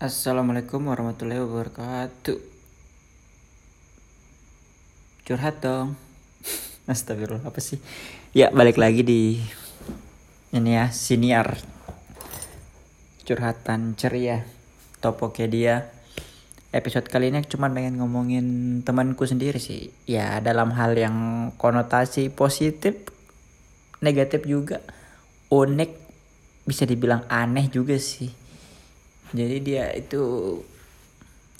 Assalamualaikum warahmatullahi wabarakatuh. Curhat dong. Astagfirullah apa sih? Ya balik lagi di ini ya siniar curhatan ceria Topopedia. Episode kali ini cuma pengen ngomongin temanku sendiri sih. Ya dalam hal yang konotasi positif, negatif juga, unik, bisa dibilang aneh juga sih jadi dia itu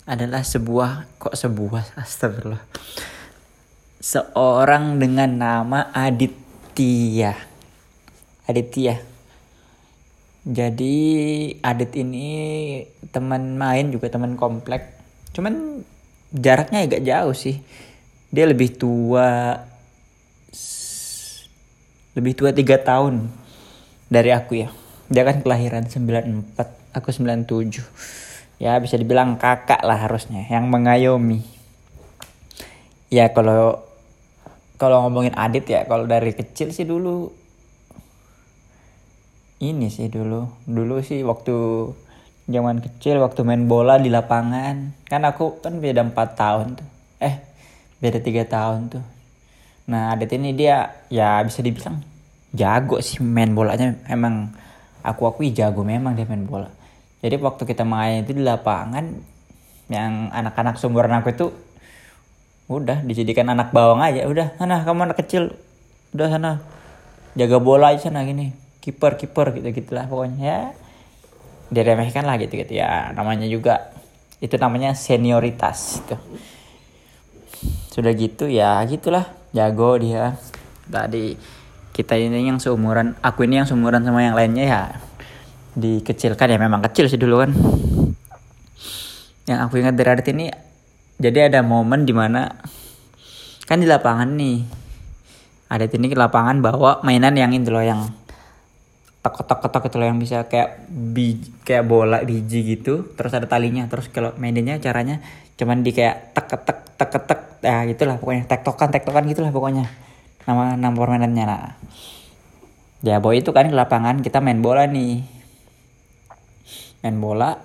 adalah sebuah kok sebuah? Astagfirullah. Seorang dengan nama Aditya. Aditya. Jadi Adit ini teman main juga teman komplek. Cuman jaraknya agak jauh sih. Dia lebih tua lebih tua tiga tahun dari aku ya. Dia kan kelahiran 94 aku 97 ya bisa dibilang kakak lah harusnya yang mengayomi. Ya kalau kalau ngomongin Adit ya kalau dari kecil sih dulu ini sih dulu dulu sih waktu zaman kecil waktu main bola di lapangan. Kan aku kan beda 4 tahun tuh. Eh beda tiga tahun tuh. Nah Adit ini dia ya bisa dibilang jago sih main bolanya. Emang aku akui jago memang dia main bola jadi waktu kita main itu di lapangan yang anak-anak sumuran aku itu udah dijadikan anak bawang aja. Udah sana kamu anak kecil. Udah sana. Jaga bola aja sana gini. Kiper kiper gitu gitulah pokoknya. Ya diremehkan lah gitu gitu. Ya namanya juga itu namanya senioritas itu sudah gitu ya gitulah. Jago dia. Tadi kita ini yang seumuran aku ini yang seumuran sama yang lainnya ya dikecilkan. Ya memang kecil sih dulu kan. Yang aku ingat dari Adit ini jadi ada momen di mana kan di lapangan nih Adit ini ke lapangan bawa mainan yang itu loh yang tok tok tok itu loh yang bisa kayak biji, kayak bola biji gitu terus ada talinya. Terus kalau mainnya caranya cuman di kayak tek tek tek tek ya gitulah pokoknya. Tektokan tektokan gitulah pokoknya. Nama nama permainannya. Nah ya boy itu kan ke lapangan kita main bola nih main bola.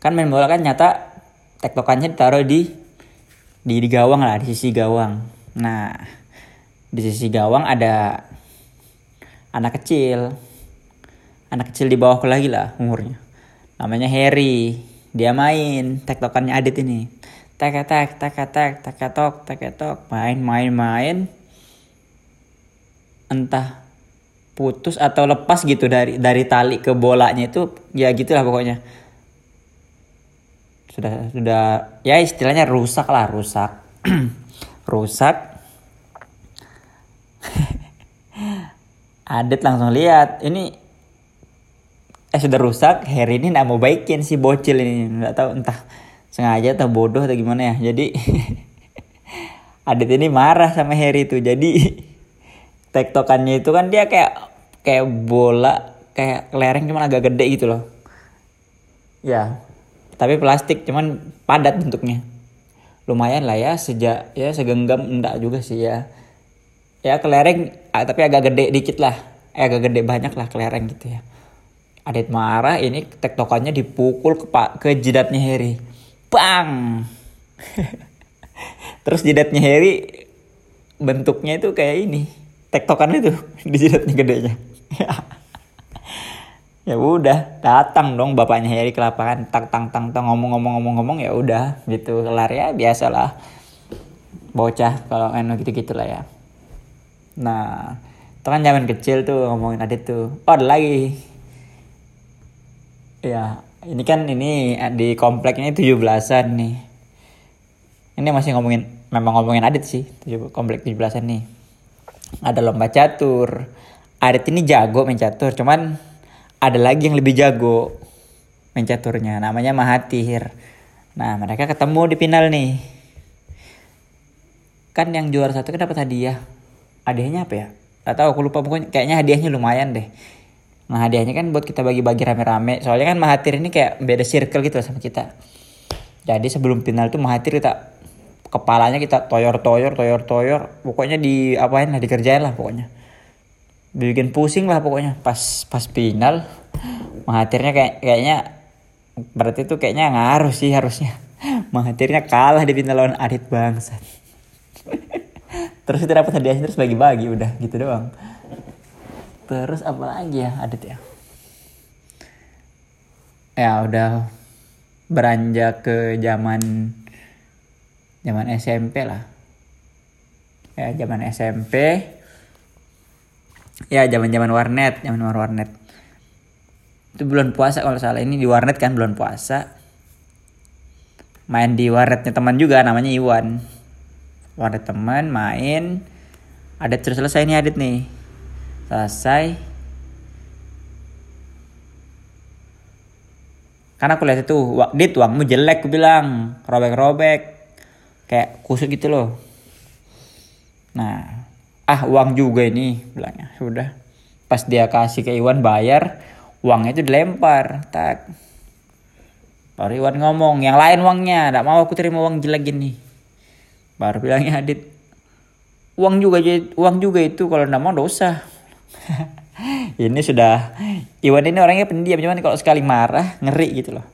Kan main bola kan nyata tektokannya ditaruh di di, di gawang lah di sisi gawang. Nah di sisi gawang ada anak kecil. Anak kecil di bawahku lagi lah umurnya. Namanya Harry. Dia main tektokannya Adit ini. Tek tek tek tok tek tok. Main main main. Entah putus atau lepas gitu dari dari tali ke bolanya itu ya gitulah pokoknya. Sudah sudah ya istilahnya rusak lah rusak. Rusak. Adit langsung lihat ini eh sudah rusak Harry ini nggak mau baikin si bocil ini. Nggak tahu entah sengaja atau bodoh atau gimana ya. Jadi Adit ini marah sama Harry itu. Jadi tektokannya itu kan dia kayak kayak bola kayak lereng cuman agak gede gitu loh. Ya. Tapi plastik cuman padat bentuknya. Lumayan lah ya sejak ya segenggam enggak juga sih ya. Ya kelereng ah, tapi agak gede dikit lah. Eh, agak gede banyak lah kelereng gitu ya. Adit marah ini tektokannya dipukul ke ke jidatnya Harry. Bang! Terus jidatnya Harry bentuknya itu kayak ini tektokan itu di jidatnya gedenya. Ya udah datang dong bapaknya Harry ke lapangan. Tak tang tang tang ngomong-ngomong ngomong-ngomong ya udah gitu. Kelar ya biasalah. Bocah kalau eno gitu gitulah ya. Nah itu kan zaman kecil tuh ngomongin adit tuh. Oh ada lagi. Ya ini kan ini di kompleknya tujuh belasan nih. Ini masih ngomongin memang ngomongin adit sih komplek tujuh belasan nih ada lomba catur. Adit ini jago main catur cuman ada lagi yang lebih jago main caturnya namanya Mahathir. Nah mereka ketemu di final nih. Kan yang juara satu kan dapat hadiah. Hadiahnya apa ya? Gak tahu aku lupa. Pokoknya kayaknya hadiahnya lumayan deh. Nah hadiahnya kan buat kita bagi-bagi rame-rame. Soalnya kan Mahathir ini kayak beda circle gitu sama kita. Jadi sebelum final tuh Mahathir kita kepalanya kita toyor-toyor toyor-toyor pokoknya di apain lah dikerjain lah pokoknya. Bikin pusing lah pokoknya. Pas pas final Mahathirnya kayak kayaknya berarti itu kayaknya ngaruh sih harusnya. Mahathirnya kalah di final lawan Adit bangsat. Terus itu dapat hadiahnya terus bagi-bagi udah gitu doang. Terus apa lagi ya Adit ya? Ya udah beranjak ke zaman zaman SMP lah. Ya zaman SMP ya zaman zaman warnet zaman warnet. Itu bulan puasa kalau salah. Ini di warnet kan bulan puasa. Main di warnetnya teman juga namanya Iwan. Warnet teman main. Ada terus selesai nih Adit nih. Selesai. Karena aku lihat itu dit uangmu jelek aku bilang. Robek-robek kayak kusut gitu loh. Nah ah uang juga ini bilangnya. Udah pas dia kasih ke Iwan bayar uangnya itu dilempar tak. Baru Iwan ngomong yang lain uangnya tidak mau aku terima uang jelek gini. Baru bilangnya Adit uang juga uang juga itu kalau tidak mau dosa ini sudah Iwan ini orangnya pendiam cuman kalau sekali marah ngeri gitu loh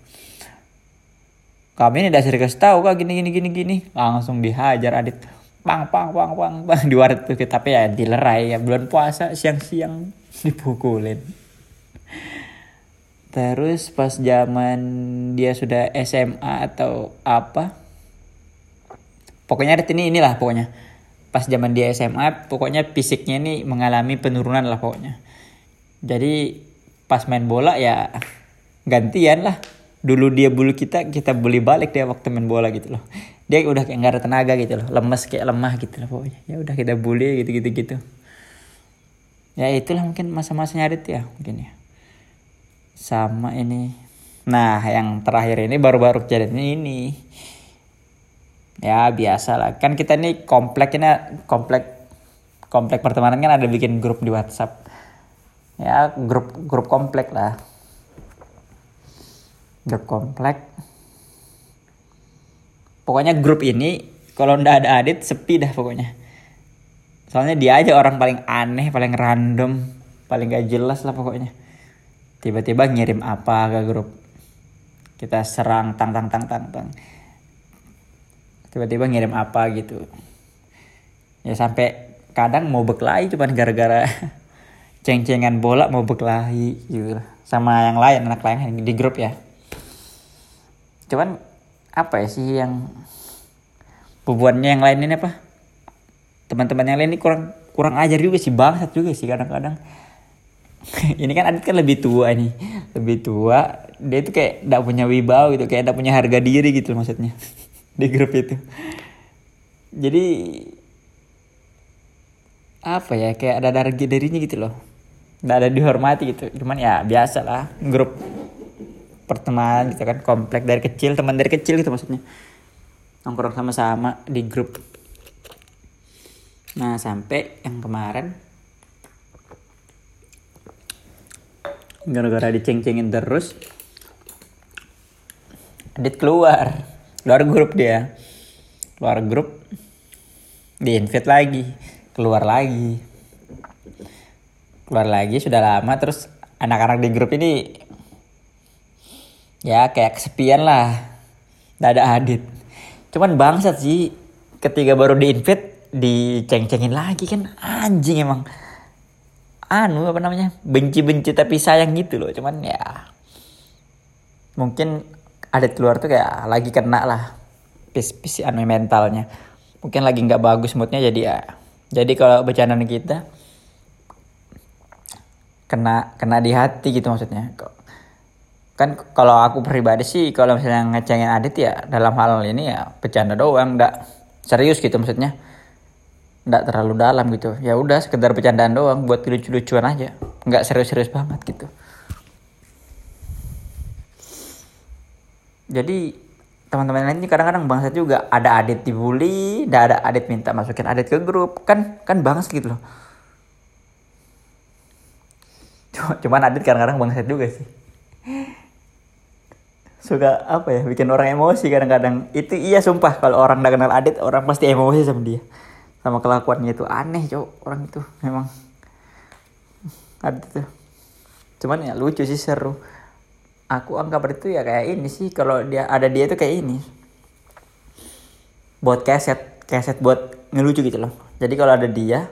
kami ini dasar kasih tahu kak gini gini gini gini langsung dihajar Adit pang pang pang pang pang di waret tuh tapi ya dilerai ya bulan puasa siang-siang dipukulin Terus pas zaman dia sudah SMA atau apa? Pokoknya ini inilah pokoknya. Pas zaman dia SMA, pokoknya fisiknya ini mengalami penurunan lah pokoknya. Jadi pas main bola ya gantian lah. Dulu dia bulu kita, kita bully balik dia waktu main bola gitu loh. Dia udah kayak nggak ada tenaga gitu loh, lemes kayak lemah gitu loh pokoknya. Ya udah kita bully gitu-gitu gitu. Ya itulah mungkin masa-masanya Adit ya mungkin ya. Sama ini. Nah yang terakhir ini baru-baru kejadian ini. Ya biasa lah kan kita ini komplek ini komplek komplek pertemanan kan ada bikin grup di WhatsApp. Ya grup grup komplek lah grup komplek pokoknya grup ini kalau ndak ada Adit sepi dah pokoknya. Soalnya dia aja orang paling aneh paling random paling gak jelas lah pokoknya. Tiba-tiba ngirim apa ke grup. Kita serang tang tang tang tang tang. Tiba-tiba ngirim apa gitu. Ya sampai kadang mau berkelahi cuman gara-gara ceng-cengan bola mau berkelahi gitu sama yang lain anak lain di grup ya cuman apa ya sih yang bubuannya yang lain ini apa? Teman-teman yang lain ini kurang kurang ajar juga sih bangsat juga sih kadang-kadang. Ini kan Adit kan lebih tua nih lebih tua. Dia itu kayak tidak punya wibawa gitu kayak tidak punya harga diri gitu maksudnya di grup itu. Jadi apa ya kayak ada harga dirinya gitu loh. Tidak ada dihormati gitu. Cuman ya biasa lah grup pertemanan gitu kan komplek dari kecil teman dari kecil gitu maksudnya. Nongkrong sama-sama di grup. Nah sampai yang kemarin gara-gara diceng-cengin terus Adit keluar. Keluar grup dia. Keluar grup di invite lagi. Keluar lagi. Keluar lagi sudah lama. Terus anak-anak di grup ini ya kayak kesepian lah. Ada Adit. Cuman bangsat sih ketika baru di invite diceng-cengin lagi kan. Anjing emang. Anu apa namanya? Benci-benci tapi sayang gitu loh. Cuman ya mungkin ada keluar tuh kayak lagi kena lah. Pis pis anu mentalnya. Mungkin lagi nggak bagus moodnya jadi ya. Jadi kalau bercandaan kita kena kena di hati gitu maksudnya kan kalau aku pribadi sih kalau misalnya ngecengin Adit ya dalam hal ini ya bercanda doang nggak serius gitu maksudnya. Nggak terlalu dalam gitu. Ya udah sekedar bercandaan doang buat lucu-lucuan aja. Nggak serius-serius banget gitu. Jadi teman-teman lain ini kadang-kadang bangsa juga. Ada adit dibully ada ada adit minta masukin adit ke grup. Kan kan bangsa gitu loh. Cuman adit kadang-kadang bangsa juga sih suka apa ya bikin orang emosi kadang-kadang. Itu iya sumpah kalau orang udah kenal adit orang pasti emosi sama dia. Sama kelakuannya itu. Aneh cowok orang itu memang. Ada tuh cuman ya lucu sih seru. Aku anggap itu ya kayak ini sih kalau dia ada dia itu kayak ini. Buat keset keset buat ngelucu gitu loh. Jadi kalau ada dia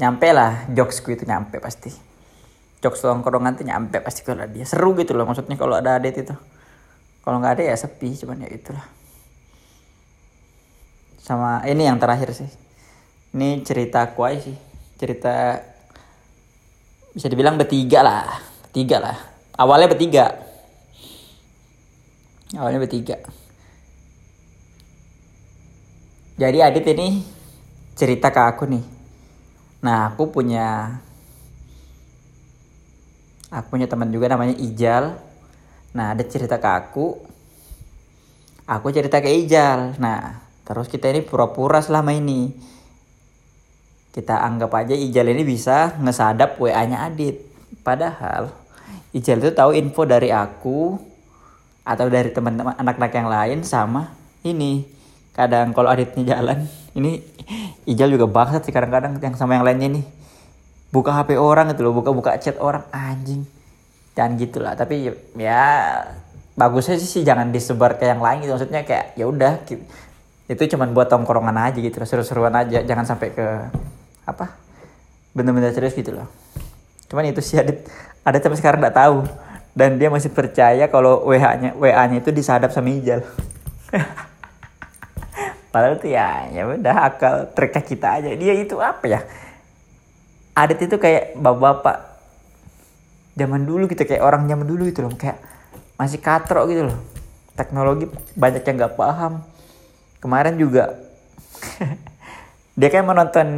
nyampe lah jokesku itu nyampe pasti jokes tongkrongan tuh nyampe pasti kalau dia. Seru gitu loh maksudnya kalau ada adet itu. Kalau nggak ada ya sepi cuman ya itulah. Sama ini yang terakhir sih. Ini cerita aku aja sih. Cerita bisa dibilang bertiga lah. Bertiga lah. Awalnya bertiga. Awalnya bertiga. Jadi Adit ini cerita ke aku nih. Nah aku punya aku punya teman juga namanya Ijal nah ada cerita ke aku aku cerita ke Ijal nah Terus kita ini pura-pura selama ini. Kita anggap aja Ijal ini bisa ngesadap WA-nya Adit. Padahal Ijal itu tahu info dari aku atau dari teman-teman anak-anak yang lain sama ini. Kadang kalau Aditnya jalan, ini Ijal juga bangsat sih kadang-kadang yang sama yang lainnya nih. Buka HP orang gitu loh, buka-buka chat orang anjing. Dan gitulah, tapi ya bagusnya sih jangan disebar ke yang lain gitu. Maksudnya kayak ya udah itu cuman buat tongkrongan aja gitu seru-seruan aja jangan sampai ke apa bener-bener serius gitu loh. Cuman itu sih ada ada sampai sekarang nggak tahu. Dan dia masih percaya kalau WH-nya WA-nya itu disadap sama Ijal. Padahal tuh ya ya udah akal triknya kita aja. Dia itu apa ya Adit itu kayak bapak-bapak zaman dulu gitu kayak orang zaman dulu gitu loh kayak masih katro gitu loh. Teknologi banyak yang nggak paham. Kemarin juga dia kan menonton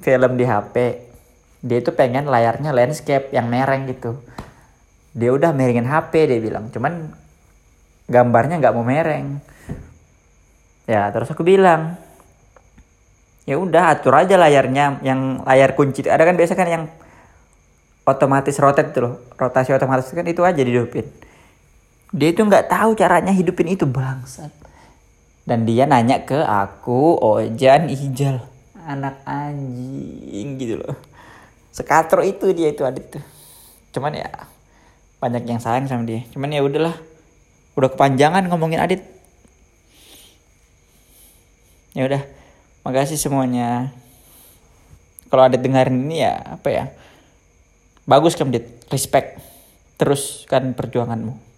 film di HP dia itu pengen layarnya landscape yang mereng gitu. Dia udah miringin HP dia bilang. Cuman gambarnya nggak mau mereng. Ya terus aku bilang ya udah atur aja layarnya yang layar kunci ada kan biasa kan yang otomatis rotate tuh loh. Rotasi otomatis kan itu aja dihidupin. Dia itu nggak tahu caranya hidupin itu bangsat. Dan dia nanya ke aku Ojan Ijal anak anjing gitu loh. Sekatro itu dia itu Adit tuh. Cuman ya banyak yang sayang sama dia. Cuman ya udahlah udah kepanjangan ngomongin Adit. Ya udah makasih semuanya. Kalau Adit dengerin ini ya apa ya? Bagus kan Adit respect. Teruskan perjuanganmu